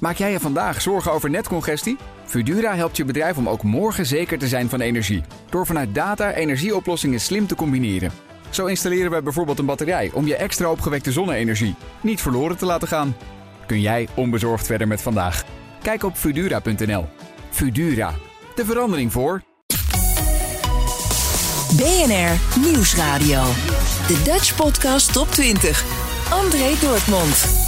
Maak jij je vandaag zorgen over netcongestie? Fudura helpt je bedrijf om ook morgen zeker te zijn van energie. Door vanuit data energieoplossingen slim te combineren. Zo installeren we bijvoorbeeld een batterij om je extra opgewekte zonne-energie niet verloren te laten gaan. Kun jij onbezorgd verder met vandaag? Kijk op Fudura.nl. Fudura, de verandering voor. BNR Nieuwsradio. De Dutch Podcast Top 20. André Dortmund.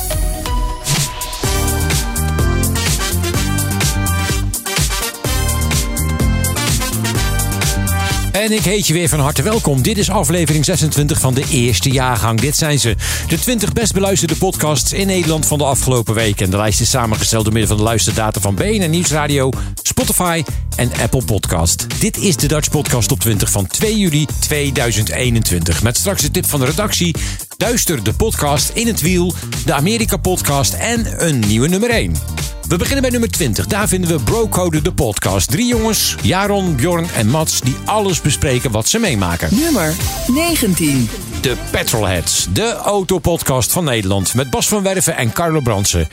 En ik heet je weer van harte welkom. Dit is aflevering 26 van de eerste jaargang. Dit zijn ze. De 20 best beluisterde podcasts in Nederland van de afgelopen week. En de lijst is samengesteld door middel van de luisterdata van BNN Nieuwsradio, Spotify en Apple Podcast. Dit is de Dutch Podcast op 20 van 2 juli 2021. Met straks de tip van de redactie, Duister de podcast in het wiel, de Amerika podcast en een nieuwe nummer 1. We beginnen bij nummer 20. Daar vinden we Brocode de podcast. Drie jongens, Jaron, Bjorn en Mats, die alles bespreken wat ze meemaken. Nummer 19. De Petrolheads, de autopodcast van Nederland. Met Bas van Werven en Carlo Brandsen.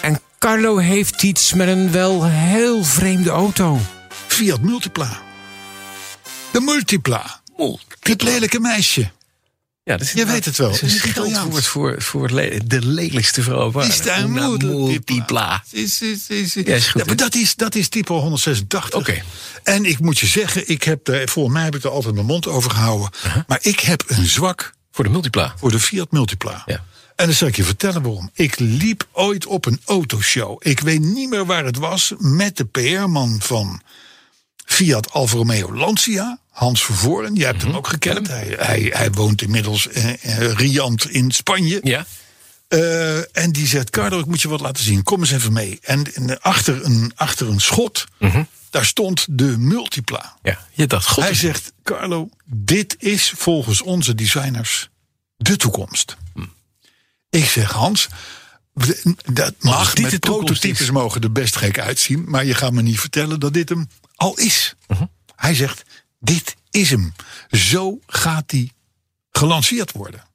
En Carlo heeft iets met een wel heel vreemde auto. Fiat Multipla. De Multipla. Het lelijke meisje. Ja, dat is Je weet het wel. Het is een scheldwoord voor, voor de lelijkste vrouw op aarde. Is daar Una multipla? multipla. Is, is, is, Ja, is goed, Ja, maar dat is, dat is type 186. Oké. En ik moet je zeggen, ik heb er, volgens mij heb ik er altijd mijn mond over gehouden. Maar ik heb een zwak Voor de multipla. voor de Fiat Multipla. Ja. En dan zal ik je vertellen waarom. Ik liep ooit op een autoshow. Ik weet niet meer waar het was. Met de PR-man van Fiat Alfa Romeo Lancia. Hans Vervoren. Je hebt hem ook gekend. Hij, hij, hij woont inmiddels eh, eh, riant in Spanje. Ja. Eh, en die zegt, Carlo, ik moet je wat laten zien. Kom eens even mee. En, en achter, een, achter een schot, daar stond de Multipla. ja. Je dacht, god. Hij zegt, Carlo, dit is volgens onze designers de toekomst. Ik zeg, Hans, dat mag, dit met de toekomst prototypes is. mogen er best gek uitzien... maar je gaat me niet vertellen dat dit hem al is. Hij zegt, dit is hem. Zo gaat hij gelanceerd worden.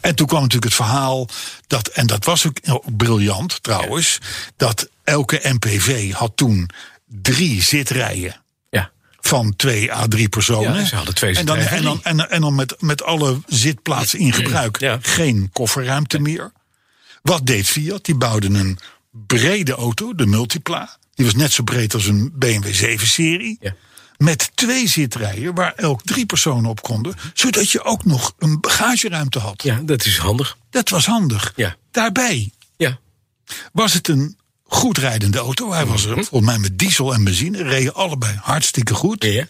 En toen kwam natuurlijk het verhaal, dat, en dat was ook briljant trouwens... dat elke MPV had toen drie zitrijen ja. van twee à drie personen. Ja, ze hadden twee en dan, en dan, en, en dan met, met alle zitplaatsen in gebruik Ja. geen kofferruimte meer. Wat deed Fiat? Die bouwden een brede auto, de Multipla. Die was net zo breed als een BMW 7-serie. Ja. Met twee zitrijen waar elk drie personen op konden. Zodat je ook nog een bagageruimte had. ja, dat is handig. Dat was handig. Ja. Daarbij Ja. was het een goed rijdende auto. Hij was er volgens mij met diesel en benzine. Reden allebei hartstikke goed. Ja.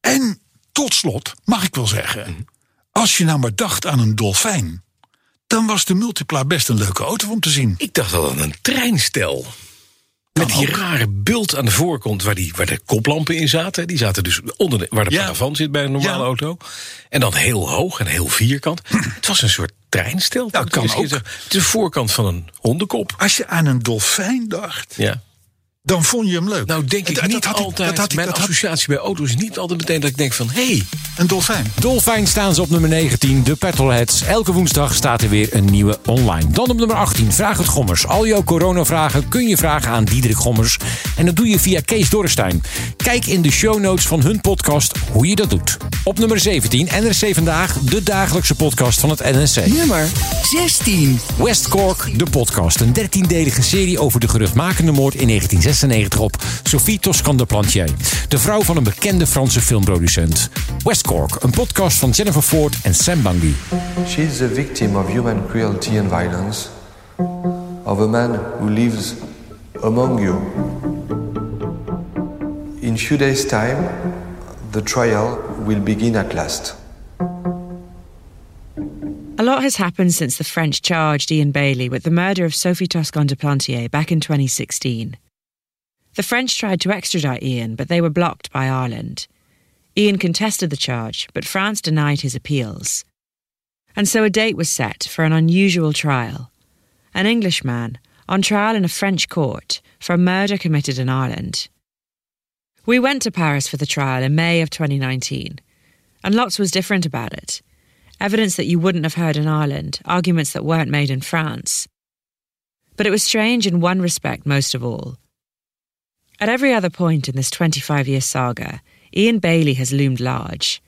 En tot slot mag ik wel zeggen, als je nou maar dacht aan een dolfijn, dan was de Multipla best een leuke auto om te zien. Ik dacht al aan een treinstel. Met die ook. rare bult aan de voorkant waar, die, waar de koplampen in zaten. Die zaten dus onder de, waar de Ja. paravant zit bij een normale Ja. auto. En dan heel hoog en heel vierkant. Het was een soort treinstel. Ja, kan Het is- ook. De voorkant van een hondenkop. Als je aan een dolfijn dacht, Ja. Dan vond je hem leuk. Nou denk ik Dat- dat niet altijd, dat had ik- mijn associatie bij auto's is niet altijd meteen dat ik denk van... hé, hey, Een dolfijn. Dolfijn staan ze op nummer 19, de Petrolheads. Elke woensdag staat er weer een nieuwe online. Dan op nummer 18, Vraag het Gommers. Al jouw coronavragen kun je vragen aan Diederik Gommers. En dat doe je via Kees Dorrestein. Kijk in de show notes van hun podcast hoe je dat doet. Op nummer 17, NRC Vandaag, de dagelijkse podcast van het NRC. Nummer 16. West Cork, de podcast. Een dertiendelige serie over de geruchtmakende moord in 1996 op Sophie Toscan de Plantier. De vrouw van een bekende Franse filmproducent. West Cork, een podcast van Jennifer Ford en Sam Bungie. She is a victim of human cruelty and violence, of a man who lives among you. In a few days' time, the trial will begin at last. A lot has happened since the French charged Ian Bailey with the murder of Sophie Toscan de Plantier back in 2016. The French tried to extradite Ian, but they were blocked by Ireland. Ian contested the charge, but France denied his appeals. And so a date was set for an unusual trial. An Englishman on trial in a French court for a murder committed in Ireland. We went to Paris for the trial in May of 2019, and lots was different about it evidence that you wouldn't have heard in Ireland, arguments that weren't made in France. But it was strange in one respect most of all. At every other point in this 25 year saga, Ian Bailey has loomed large.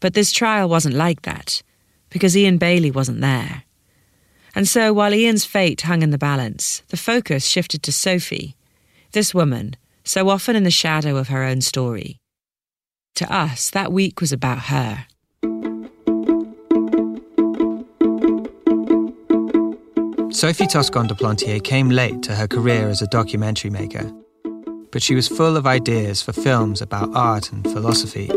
But this trial wasn't like that, because Ian Bailey wasn't there. And so while Ian's fate hung in the balance, the focus shifted to Sophie, this woman, so often in the shadow of her own story. To us, that week was about her. Sophie Toscan de Plantier came late to her career as a documentary maker, but she was full of ideas for films about art and philosophy.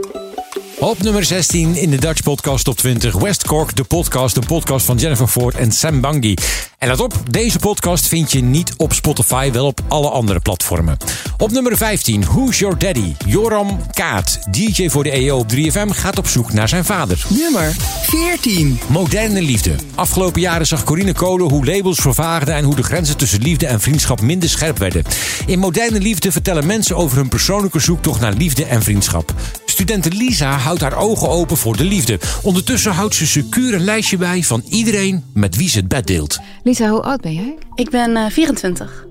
Op nummer 16 in de Dutch Podcast Top 20 West Cork, de podcast. Een podcast van Jennifer Ford en Sam Bangi. En let op, deze podcast vind je niet op Spotify, wel op alle andere platformen. Op nummer 15, Who's Your Daddy? Joram Kaat, DJ voor de EO op 3FM, gaat op zoek naar zijn vader. Nummer 14. Moderne liefde. Afgelopen jaren zag Corine Kolen hoe labels vervaagden en hoe de grenzen tussen liefde en vriendschap minder scherp werden. In Moderne Liefde vertellen mensen over hun persoonlijke zoektocht naar liefde en vriendschap. Studente Lisa houdt haar ogen open voor de liefde. Ondertussen houdt ze secuur een lijstje bij van iedereen met wie ze het bed deelt. Lisa, hoe oud ben jij? Ik ben eh 24.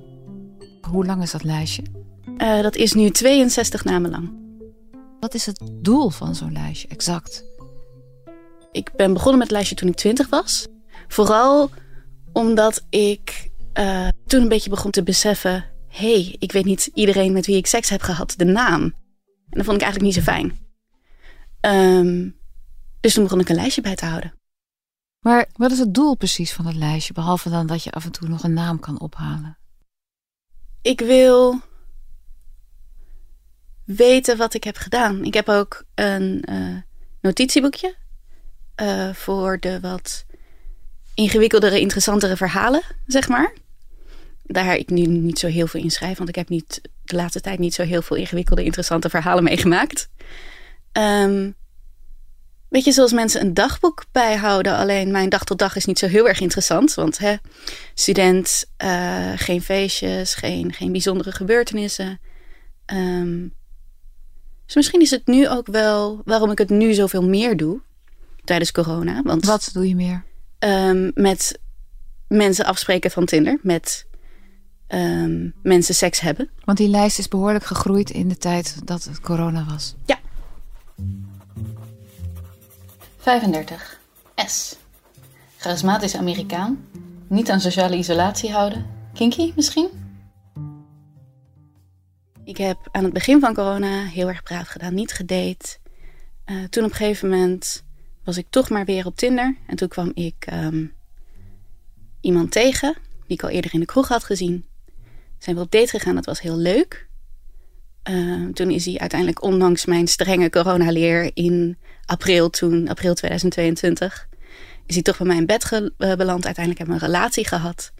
Hoe lang is dat lijstje? Eh, dat is nu 62 namen lang. Wat is het doel van zo'n lijstje exact? Ik ben begonnen met het lijstje toen ik 20 was. Vooral omdat ik eh, toen een beetje begon te beseffen... hé, hey, ik weet niet iedereen met wie ik seks heb gehad, de naam. En dat vond ik eigenlijk niet zo fijn. Ehm, dus toen begon ik een lijstje bij te houden. Maar wat is het doel precies van het lijstje? Behalve dan dat je af en toe nog een naam kan ophalen. Ik wil weten wat ik heb gedaan. Ik heb ook een eh, notitieboekje eh, voor de wat ingewikkeldere, interessantere verhalen, zeg maar. Daar ik nu niet zo heel veel in schrijf, want ik heb niet, de laatste tijd niet zo heel veel ingewikkelde, interessante verhalen meegemaakt. Ehm Weet je, zoals mensen een dagboek bijhouden. Alleen mijn dag tot dag is niet zo heel erg interessant. Want hè, student, uh, geen feestjes, geen, geen bijzondere gebeurtenissen. Um, dus misschien is het nu ook wel waarom ik het nu zoveel meer doe. Tijdens corona. Want, Wat doe je meer? Um, met mensen afspreken van Tinder. Met um, mensen seks hebben. Want die lijst is behoorlijk gegroeid in de tijd dat het corona was. Ja. 35. S. Charismatisch Amerikaan. Niet aan sociale isolatie houden. Kinky misschien? Ik heb aan het begin van corona heel erg braaf gedaan. Niet gedate. Uh, toen op een gegeven moment was ik toch maar weer op Tinder. En toen kwam ik um, iemand tegen. Die ik al eerder in de kroeg had gezien. Zijn we op date gegaan. Dat was heel leuk. Uh, toen is hij uiteindelijk, ondanks mijn strenge coronaleer in april, toen, april 2022, is hij toch bij mij in bed uh, beland. Uiteindelijk hebben we een relatie gehad.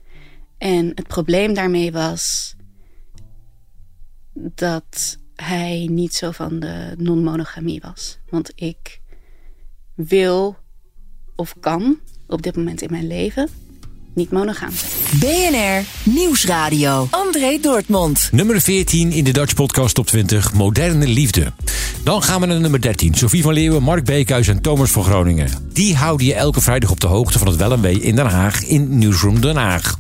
En het probleem daarmee was dat hij niet zo van de non-monogamie was. Want ik wil of kan op dit moment in mijn leven niet monogaam. BNR Nieuwsradio. André Dortmund. Nummer 14 in de Dutch Podcast Top 20, Moderne Liefde. Dan gaan we naar nummer 13. Sophie van Leeuwen, Mark Beekhuis en Thomas van Groningen. Die houden je elke vrijdag op de hoogte van het wel en wee in Den Haag in Newsroom Den Haag.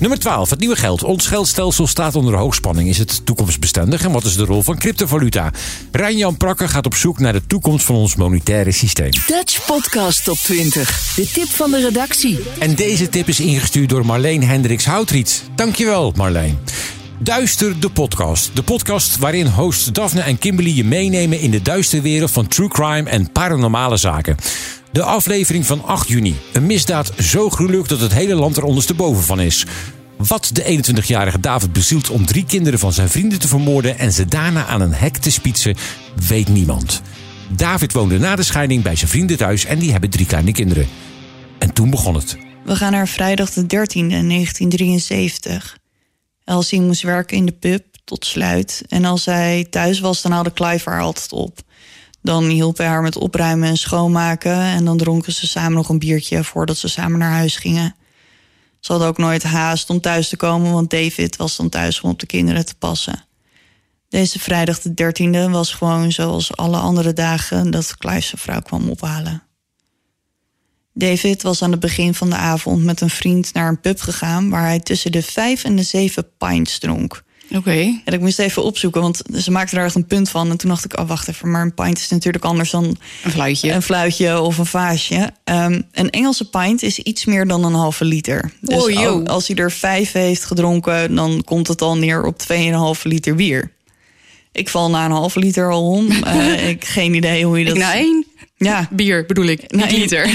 Nummer 12, het nieuwe geld. Ons geldstelsel staat onder hoogspanning. Is het toekomstbestendig en wat is de rol van cryptovaluta? Rijn-Jan Prakker gaat op zoek naar de toekomst van ons monetaire systeem. Dutch Podcast Top 20. De tip van de redactie. En deze tip is ingestuurd door Marleen Hendricks Houtriet. Dankjewel, Marleen. Duister de podcast. De podcast waarin hosts Daphne en Kimberly je meenemen in de duistere wereld van true crime en paranormale zaken. De aflevering van 8 juni. Een misdaad zo gruwelijk dat het hele land er ondersteboven van is. Wat de 21-jarige David bezielt om drie kinderen van zijn vrienden te vermoorden en ze daarna aan een hek te spietsen, weet niemand. David woonde na de scheiding bij zijn vrienden thuis en die hebben drie kleine kinderen. En toen begon het. We gaan naar vrijdag de 13e 1973. Elsie moest werken in de pub tot sluit. En als zij thuis was, dan haalde Clive haar altijd op. Dan hielp hij haar met opruimen en schoonmaken. En dan dronken ze samen nog een biertje voordat ze samen naar huis gingen. Ze hadden ook nooit haast om thuis te komen, want David was dan thuis om op de kinderen te passen. Deze vrijdag de 13e was gewoon zoals alle andere dagen dat Clive zijn vrouw kwam ophalen. David was aan het begin van de avond met een vriend naar een pub gegaan... waar hij tussen de vijf en de zeven pints dronk. Oké. En ik moest even opzoeken, want ze maakten daar echt een punt van. En toen dacht ik, oh wacht even, maar een pint is natuurlijk anders dan... Een fluitje. Een fluitje of een vaasje. Ehm, een Engelse pint is iets meer dan een halve liter. Dus Oh, als hij er vijf heeft gedronken, dan komt het al neer op 2,5 liter bier. Ik val na een halve liter al om. Eh, ik geen idee hoe je dat... Ik na één Ja, bier bedoel ik, niet één. liter.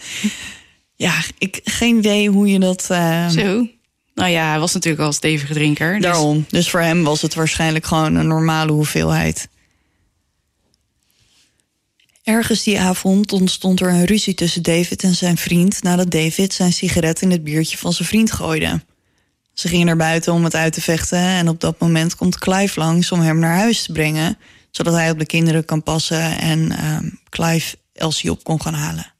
ja, ik geen idee hoe je dat... eh, Zo. Nou ja, hij was natuurlijk al een stevige drinker. dus- Daarom. Dus voor hem was het waarschijnlijk gewoon een normale hoeveelheid. Ergens die avond ontstond er een ruzie tussen David en zijn vriend nadat David zijn sigaret in het biertje van zijn vriend gooide. Ze gingen naar buiten om het uit te vechten en op dat moment komt Clive langs om hem naar huis te brengen, zodat hij op de kinderen kan passen en ehm, Clive Elsie op kon gaan halen.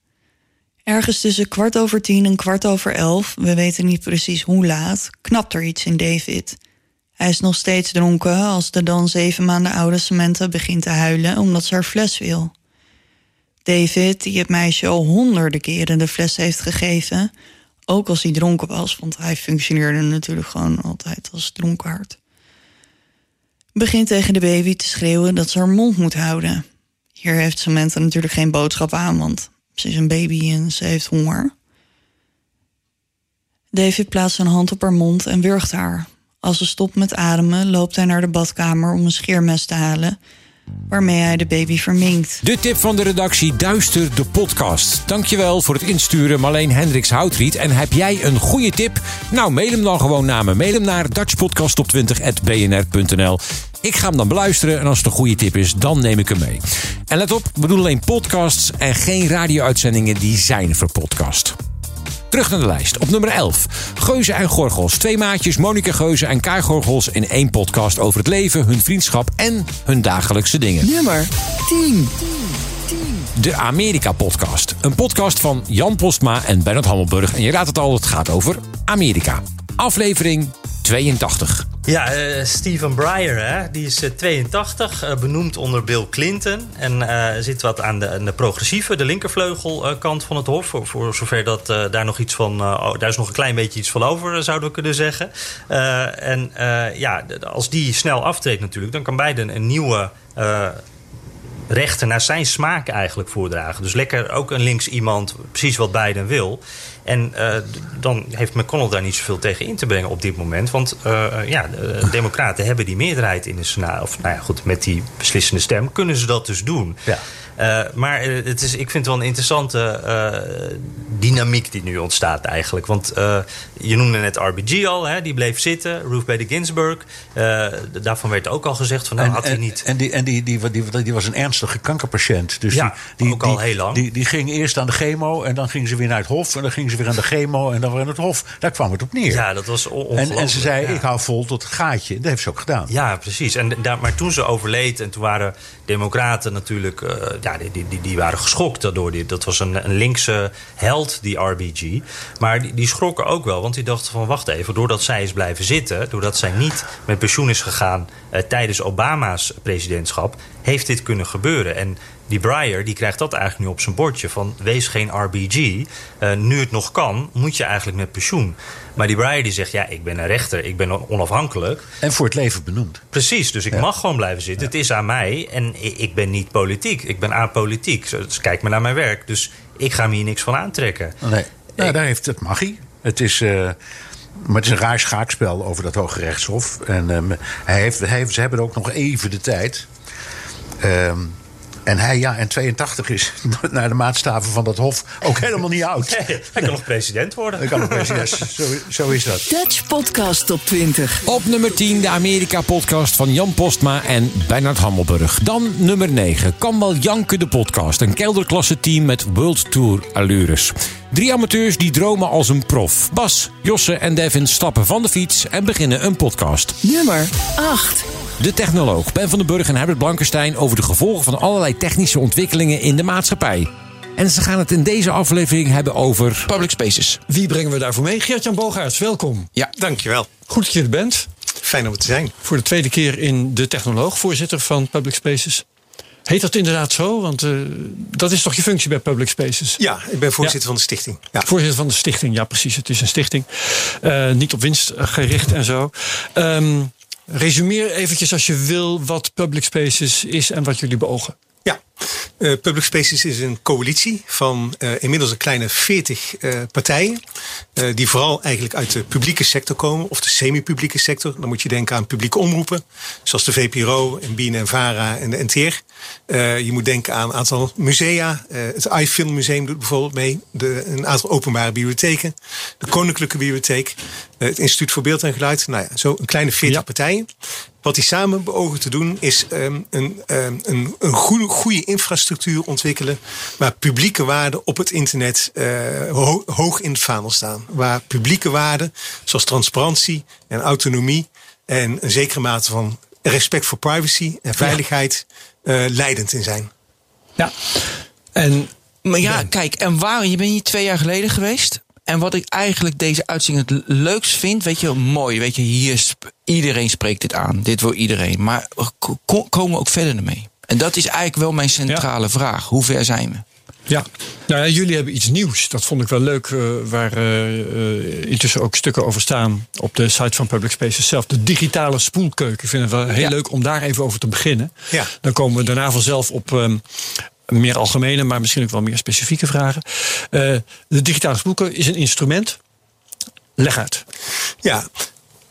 Ergens tussen kwart over tien en kwart over elf, we weten niet precies hoe laat, knapt er iets in David. Hij is nog steeds dronken als de dan zeven maanden oude Samantha begint te huilen omdat ze haar fles wil. David, die het meisje al honderden keren de fles heeft gegeven, ook als hij dronken was, want hij functioneerde natuurlijk gewoon altijd als dronkaard, begint tegen de baby te schreeuwen dat ze haar mond moet houden. Hier heeft Samantha natuurlijk geen boodschap aan, want ze is een baby en ze heeft honger. David plaatst zijn hand op haar mond en wurgt haar. Als ze stopt met ademen, loopt hij naar de badkamer om een scheermes te halen, waarmee hij de baby verminkt. De tip van de redactie Duister de podcast. Dankjewel voor het insturen Marleen Hendricks Houtriet. En heb jij een goede tip? Nou, mail hem dan gewoon naar. Mail hem naar dutchpodcast20.bnr.nl Ik ga hem dan beluisteren en als het een goede tip is, dan neem ik hem mee. En let op, we doen alleen podcasts en geen radio-uitzendingen die zijn voor podcast. Terug naar de lijst. Op nummer 11. Geuze en Gorgels. Twee maatjes, Monika Geuze en Kai Gorgels... in één podcast over het leven, hun vriendschap en hun dagelijkse dingen. Nummer 10. De Amerika-podcast. Een podcast van Jan Postma en Bernard Hammelburg. En je raadt het al, het gaat over Amerika. Aflevering 82. Ja, eh, Stephen Breyer, hè, die is eh, 82, eh, benoemd onder Bill Clinton. En eh, zit wat aan de, de progressieve, de linkervleugelkant van het Hof. Voor, zover dat eh, daar nog iets van. eh, daar is nog een klein beetje iets van over, eh, zouden we kunnen zeggen. Eh, en eh, ja, als die snel aftreedt, natuurlijk, dan kan Biden een nieuwe. eh, rechten naar zijn smaak eigenlijk voordragen. Dus lekker ook een links iemand, precies wat Biden wil. En eh, dan heeft McConnell daar niet zoveel tegen in te brengen op dit moment. Want eh, ja, de Democraten hebben die meerderheid in de Senaat. Of nou ja, goed, met die beslissende stem kunnen ze dat dus doen. Eh, maar eh, het is, ik vind het wel een interessante eh, dynamiek die nu ontstaat eigenlijk. Want je noemde net RBG al, hè, die bleef zitten. Ruth Bader Ginsburg. daarvan werd ook al gezegd van nou en, had hij niet... En, die, en die, die, die, die was een ernstige kankerpatiënt. Dus Ja, die, die, ook al die- heel lang. Die, die ging eerst aan de chemo en dan ging ze weer naar het hof. En dan ging ze weer aan de chemo en dan weer aan het hof. Daar kwam het op neer. Ja, dat was on- en, ongelooflijk. en ze zei, ja. ik hou vol tot het gaatje. Dat heeft ze ook gedaan. Ja, precies. En daar, maar toen ze overleed en toen waren democraten natuurlijk... die, die, die, waren geschokt daardoor. Dat was een, een linkse held, die RBG. Maar die, die schrokken ook wel, want die dachten van... wacht even, doordat zij is blijven zitten... doordat zij niet met pensioen is gegaan eh, tijdens Obama's presidentschap... heeft dit kunnen gebeuren. En die Breyer die krijgt dat eigenlijk nu op zijn bordje van wees geen RBG. Eh, nu het nog kan, moet je eigenlijk met pensioen. Maar die Breyer die zegt ja, ik ben een rechter, ik ben onafhankelijk. En voor het leven benoemd. Precies, dus ik Ja. mag gewoon blijven zitten. Het is aan mij en ik ben niet politiek. Ik ben apolitiek. Dus kijk maar naar mijn werk. Dus ik ga me hier niks van aantrekken. Nee, nou, daar heeft het mag hij. Het is, eh, maar het is een raar schaakspel over dat Hoge Rechtshof. En ehm, hij heeft, hij heeft, ze hebben ook nog even de tijd. Ehm, en hij, ja, en 82 is naar de maatstaven van dat Hof ook helemaal niet oud. hij kan nog president worden. Hij kan nog president. Zo, zo is dat. Dutch Podcast Top 20. Op nummer 10 de Amerika-podcast van Jan Postma en Bernard Hammelburg. Dan nummer 9, Kan wel janken de podcast. Een kelderklasse team met World Tour allures. Drie amateurs die dromen als een prof. Bas, Josse en Devin stappen van de fiets en beginnen een podcast. Nummer 8. De technoloog Ben van den Burg en Herbert Blankenstein over de gevolgen van allerlei technische ontwikkelingen in de maatschappij. En ze gaan het in deze aflevering hebben over. Public Spaces. Wie brengen we daarvoor mee? Geert-Jan Boogaerts, welkom. Ja, dankjewel. Goed dat je er bent. Fijn om het te zijn. Voor de tweede keer in De Technoloog, voorzitter van Public Spaces. Heet dat inderdaad zo? Want eh, dat is toch je functie bij Public Spaces? Ja, ik ben voorzitter van de stichting. Ja. Voorzitter van de stichting, ja precies. Het is een stichting. Eh, niet op winst gericht en zo. Ehm, resumeer eventjes als je wil wat Public Spaces is en wat jullie beogen. Ja, uh, Public Spaces is een coalitie van uh, inmiddels een kleine 40 uh, partijen. die vooral eigenlijk uit de publieke sector komen, of de semi-publieke sector. Dan moet je denken aan publieke omroepen, zoals de VPRO en BNN Vara en de NTR. je moet denken aan een aantal musea. het iFilm Museum doet bijvoorbeeld mee. De, een aantal openbare bibliotheken. De Koninklijke Bibliotheek. het Instituut voor Beeld en Geluid. Nou ja, zo een kleine 40 ja. partijen. Wat die samen beogen te doen is um, een, um, een, een goede, goede infrastructuur ontwikkelen. Waar publieke waarden op het internet uh, ho hoog in het vaandel staan. Waar publieke waarden zoals transparantie en autonomie en een zekere mate van respect voor privacy en veiligheid ja. uh, leidend in zijn. Ja, en. Maar ja, kijk, en waar, je bent hier twee jaar geleden geweest. En wat ik eigenlijk deze uitzending het leukst vind, weet je, mooi, weet je, hier sp iedereen spreekt dit aan, dit wil iedereen. Maar komen we ook verder ermee? En dat is eigenlijk wel mijn centrale ja. vraag. Hoe ver zijn we? Ja. Nou ja, jullie hebben iets nieuws. Dat vond ik wel leuk, uh, waar uh, intussen ook stukken over staan op de site van Public Spaces zelf. De digitale spoelkeuken. Ik vind het wel heel ja. leuk om daar even over te beginnen. Ja. Dan komen we daarna vanzelf op um, meer algemene, maar misschien ook wel meer specifieke vragen. Uh, de digitale spoelkeuken is een instrument. Leg uit. Ja,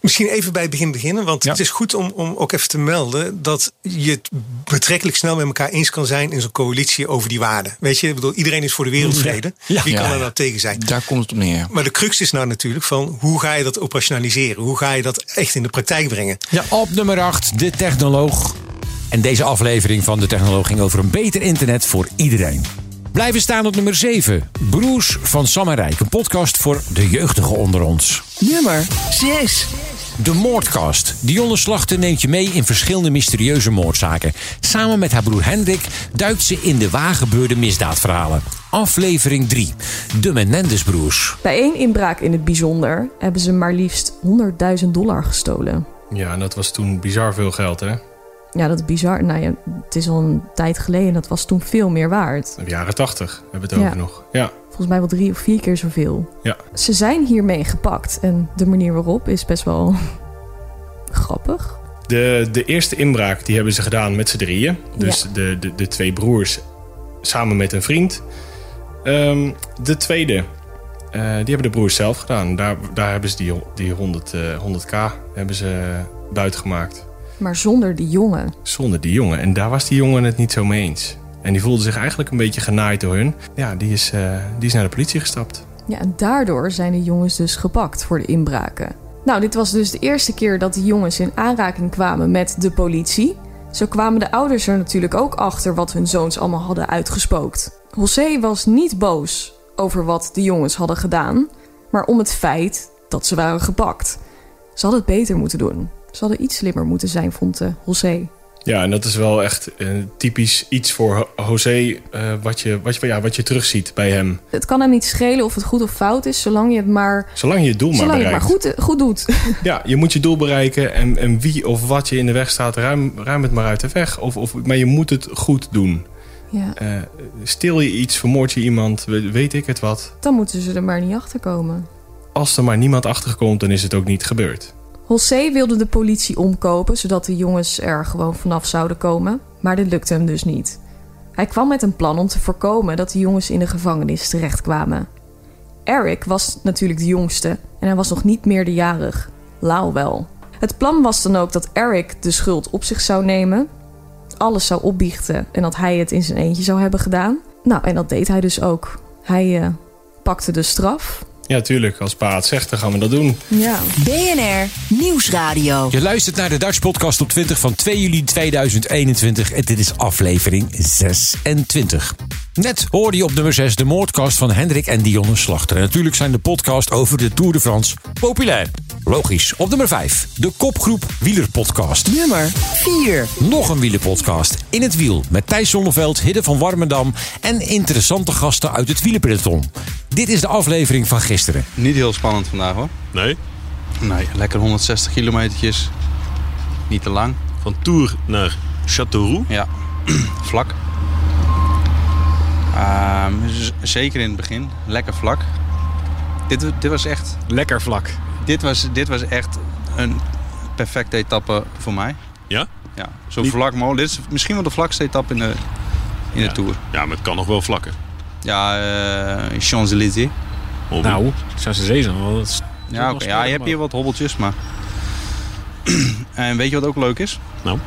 Misschien even bij het begin beginnen, want ja. het is goed om, om ook even te melden dat je het betrekkelijk snel met elkaar eens kan zijn in zo'n coalitie over die waarden. Weet je, ik bedoel, iedereen is voor de wereldvrede. Ja. Wie kan ja, er nou tegen zijn? Daar komt het op neer. Maar de crux is nou natuurlijk van hoe ga je dat operationaliseren? Hoe ga je dat echt in de praktijk brengen? Ja, op nummer 8, de technoloog. En deze aflevering van de technoloog ging over een beter internet voor iedereen. Blijven staan op nummer 7. Broers van Sam en Rijk. Een podcast voor de jeugdigen onder ons. Nummer 6. De Moordcast. Dionne Slachter neemt je mee in verschillende mysterieuze moordzaken. Samen met haar broer Hendrik duikt ze in de waargebeurde misdaadverhalen. Aflevering 3. De Menendez-broers. Bij één inbraak in het bijzonder hebben ze maar liefst 100.000 dollar gestolen. Ja, en dat was toen bizar veel geld, hè? Ja, dat is bizar. Nou ja, het is al een tijd geleden. Dat was toen veel meer waard. De jaren 80 hebben we het Ja. over nog. Ja. Volgens mij wel drie of vier keer zoveel. Ja. Ze zijn hiermee gepakt. En de manier waarop is best wel grappig. De, de eerste inbraak die hebben ze gedaan met z'n drieën. Dus Ja. de, de, de twee broers samen met een vriend. Ehm, de tweede, eh, die hebben de broers zelf gedaan. Daar, daar hebben ze die, die 100, eh, 100k hebben ze buiten gemaakt. Maar zonder die jongen. Zonder die jongen. En daar was die jongen het niet zo mee eens. En die voelde zich eigenlijk een beetje genaaid door hun. Ja, die is, eh, die is naar de politie gestapt. Ja, en daardoor zijn de jongens dus gepakt voor de inbraken. Nou, dit was dus de eerste keer dat de jongens in aanraking kwamen met de politie. Zo kwamen de ouders er natuurlijk ook achter wat hun zoons allemaal hadden uitgespookt. José was niet boos over wat de jongens hadden gedaan, maar om het feit dat ze waren gepakt. Ze hadden het beter moeten doen. Ze hadden iets slimmer moeten zijn, vond eh, José. Ja, en dat is wel echt eh, typisch iets voor José... eh, wat, je, wat, je, ja, wat je terugziet bij hem. Het kan hem niet schelen of het goed of fout is, zolang je het maar, Zolang je het doel maar zolang je het bereikt. maar goed, goed doet. Ja, je moet je doel bereiken en, en wie of wat je in de weg staat, ruim, ruim het maar uit de weg. Of, of, maar je moet het goed doen. Ja. Stil je iets, vermoord je iemand, we- weet ik het wat. Dan moeten ze er maar niet achter komen. Als er maar niemand achterkomt, dan is het ook niet gebeurd. José wilde de politie omkopen, zodat de jongens er gewoon vanaf zouden komen. Maar dit lukte hem dus niet. Hij kwam met een plan om te voorkomen dat de jongens in de gevangenis terechtkwamen. Eric was natuurlijk de jongste en hij was nog niet meerderjarig. Lau wel. Het plan was dan ook dat Eric de schuld op zich zou nemen, alles zou opbiechten en dat hij het in zijn eentje zou hebben gedaan. Nou, en dat deed hij dus ook. Hij eh, pakte de straf. Ja, tuurlijk. Als pa het zegt, dan gaan we dat doen. Ja. BNR Nieuwsradio. Je luistert naar de Dutch Podcast op 20 van 2 juli 2021 en dit is aflevering 26. Net hoorde je op nummer 6 de moordcast van Hendrik en Dionne Slachter. En natuurlijk zijn de podcast over de Tour de France populair. Logisch. Op nummer 5 de kopgroep Wielerpodcast. Nummer 4. Nog een wielerpodcast in het wiel met Thijs Zonneveld, Hidde van Warmerdam en interessante gasten uit het wielerpeloton. Dit is de aflevering van gisteren. Niet heel spannend vandaag hoor. Nee? Nee, lekker 160 kilometertjes. Niet te lang. Van Tours naar Châteauroux? Ja. vlak. Ehm, z- zeker in het begin. Lekker vlak. Dit, dit was echt... Lekker vlak. Dit was, dit was echt een perfecte etappe voor mij. Ja? Ja, zo Niet- vlak mogelijk. Dit is misschien wel de vlakste etappe in de, in de Tour. Ja, maar het kan nog wel vlakker. Ja, eh Champs-Élysées. Nou, Champs-Élysées dan wel. Ja, oké. spelen, ja, je hebt hier wat hobbeltjes, maar... en weet je wat ook leuk is? Nou?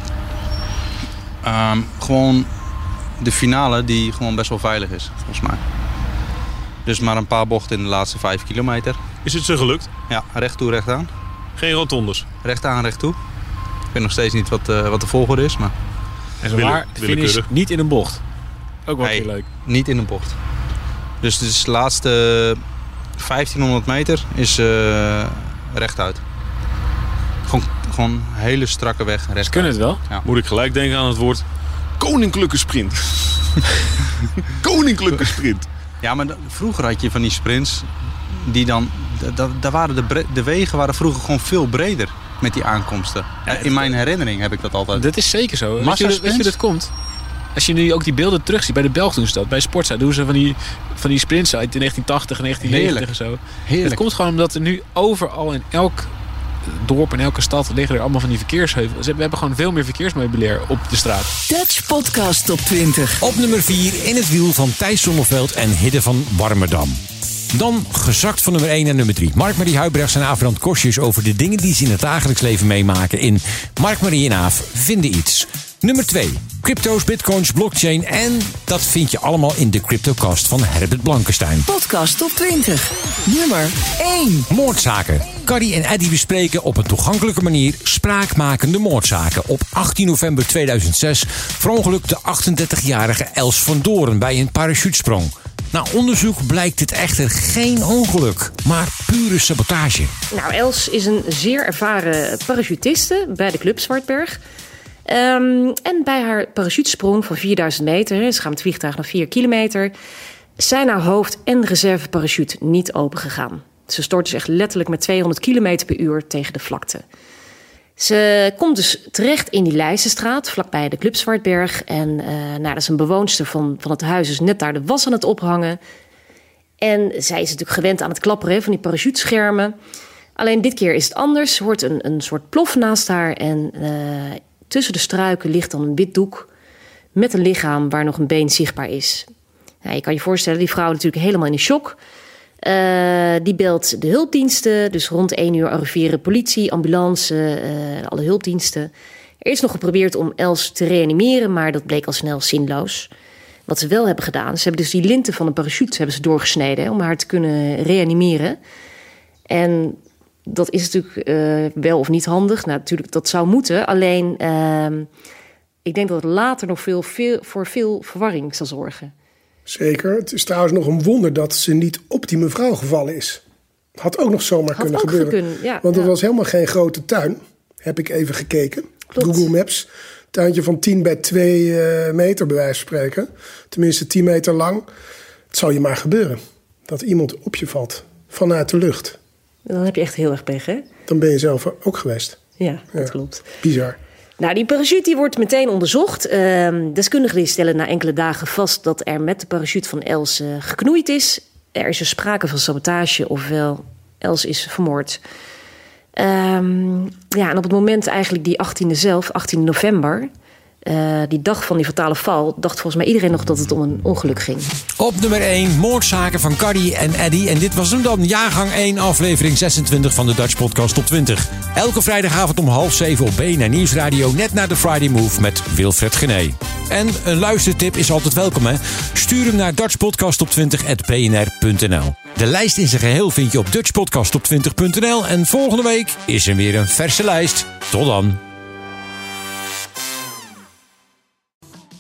Ehm, gewoon de finale die gewoon best wel veilig is, volgens mij. Dus maar een paar bochten in de laatste vijf kilometer. Is het zo gelukt? Ja, recht toe, recht aan. Geen rotondes? Recht aan, recht toe. Ik weet nog steeds niet wat, eh, wat de volgorde is, maar... En zo waar, finish niet in een bocht. Ook wel Nee, heel leuk. niet in een bocht. Dus de laatste 1500 meter is eh, rechtuit. Gewoon, gewoon een hele strakke weg. Rechtuit. kunnen het wel. Ja. Moet ik gelijk denken aan het woord koninklijke sprint. koninklijke sprint. Ja, maar vroeger had je van die sprints die dan... da- da- Daar waren de, de wegen waren vroeger gewoon veel breder met die aankomsten. In mijn herinnering heb ik dat altijd. Dat is zeker zo. Weet je, weet je dat komt? Als je nu ook die beelden terugziet, bij de Belg doen ze dat. Bij Sportza doen ze van die, van die sprints uit in 1980 en 1990 en zo. Heerlijk. Het komt gewoon omdat er nu overal in elk dorp en elke stad liggen er allemaal van die verkeersheuvels. We hebben gewoon veel meer verkeersmeubilair op de straat. Dutch Podcast Top 20. Op nummer 4 in het wiel van Thijs Zonneveld en Hidde van Warmerdam. Dan gezakt van nummer 1 naar nummer 3. Mark-Marie Huibrechts en Avrand Kostjes over de dingen die ze in het dagelijks leven meemaken in Mark-Marie en Aaf vinden iets. Nummer 2. Crypto's, bitcoins, blockchain en dat vind je allemaal in de CryptoCast van Herbert Blankenstein. Podcast Top 20. Nummer 1. Moordzaken. Carrie en Eddie bespreken op een toegankelijke manier spraakmakende moordzaken. Op 18 november 2006 verongelukte 38-jarige Els van Doorn bij een parachutesprong. Na onderzoek blijkt dit echter geen ongeluk, maar pure sabotage. Nou, Els is een zeer ervaren parachutiste bij de Club Zwartberg. Ehm, en bij haar parachutesprong van 4000 meter, ze gaan het vliegtuig naar 4 kilometer, zijn haar hoofd- en reserveparachute niet opengegaan. Ze stort dus echt letterlijk met 200 km per uur tegen de vlakte. Ze komt dus terecht in die Leijzenstraat, vlakbij de Club Zwartberg. En eh nou, dat is een bewoonster van, van het huis, dus net daar de was aan het ophangen. En zij is natuurlijk gewend aan het klapperen van die parachuteschermen. Alleen dit keer is het anders. Ze hoort een, een soort plof naast haar. En eh, tussen de struiken ligt dan een wit doek met een lichaam waar nog een been zichtbaar is. Nou, je kan je voorstellen, die vrouw natuurlijk helemaal in de shock. Eh, die belt de hulpdiensten. Dus rond 1 uur arriveren politie, ambulance, eh, alle hulpdiensten. Er is nog geprobeerd om Els te reanimeren, maar dat bleek al snel zinloos. Wat ze wel hebben gedaan, ze hebben dus die linten van de parachute hebben ze doorgesneden om haar te kunnen reanimeren. En dat is natuurlijk eh, wel of niet handig. Nou, natuurlijk, dat zou moeten. Alleen, ehm, ik denk dat het later nog veel, veel, voor veel verwarring zal zorgen. Zeker. Het is trouwens nog een wonder dat ze niet op die mevrouw gevallen is. Had ook nog zomaar Had kunnen gebeuren. ja, Want het ja. was helemaal geen grote tuin. Heb ik even gekeken. Google Maps. Tuintje van 10 bij 2 eh, meter, bij wijze van spreken. Tenminste 10 meter lang. Het zal je maar gebeuren. Dat iemand op je valt. Vanuit de lucht. Dan heb je echt heel erg pech, hè? Dan ben je zelf ook geweest. Ja, dat klopt. Bizar. Nou, die parachute die wordt meteen onderzocht. Ehm, deskundigen die stellen na enkele dagen vast dat er met de parachute van Els eh, geknoeid is. Er is dus sprake van sabotage, ofwel Els is vermoord. Ehm, ja, en op het moment eigenlijk die 18e zelf, 18 november, eh, die dag van die fatale val, dacht volgens mij iedereen nog dat het om een ongeluk ging. Op nummer 1, moordzaken van Carrie en Eddie. En dit was hem dan, jaargang 1, aflevering 26 van de Dutch Podcast Top 20. Elke vrijdagavond om half 7 op BNR Nieuwsradio, net na de Friday Move met Wilfred Gené. En een luistertip is altijd welkom, hè? Stuur hem naar dutchpodcasttop20.bnr.nl. De lijst in zijn geheel vind je op dutchpodcasttop20.nl. En volgende week is er weer een verse lijst. Tot dan.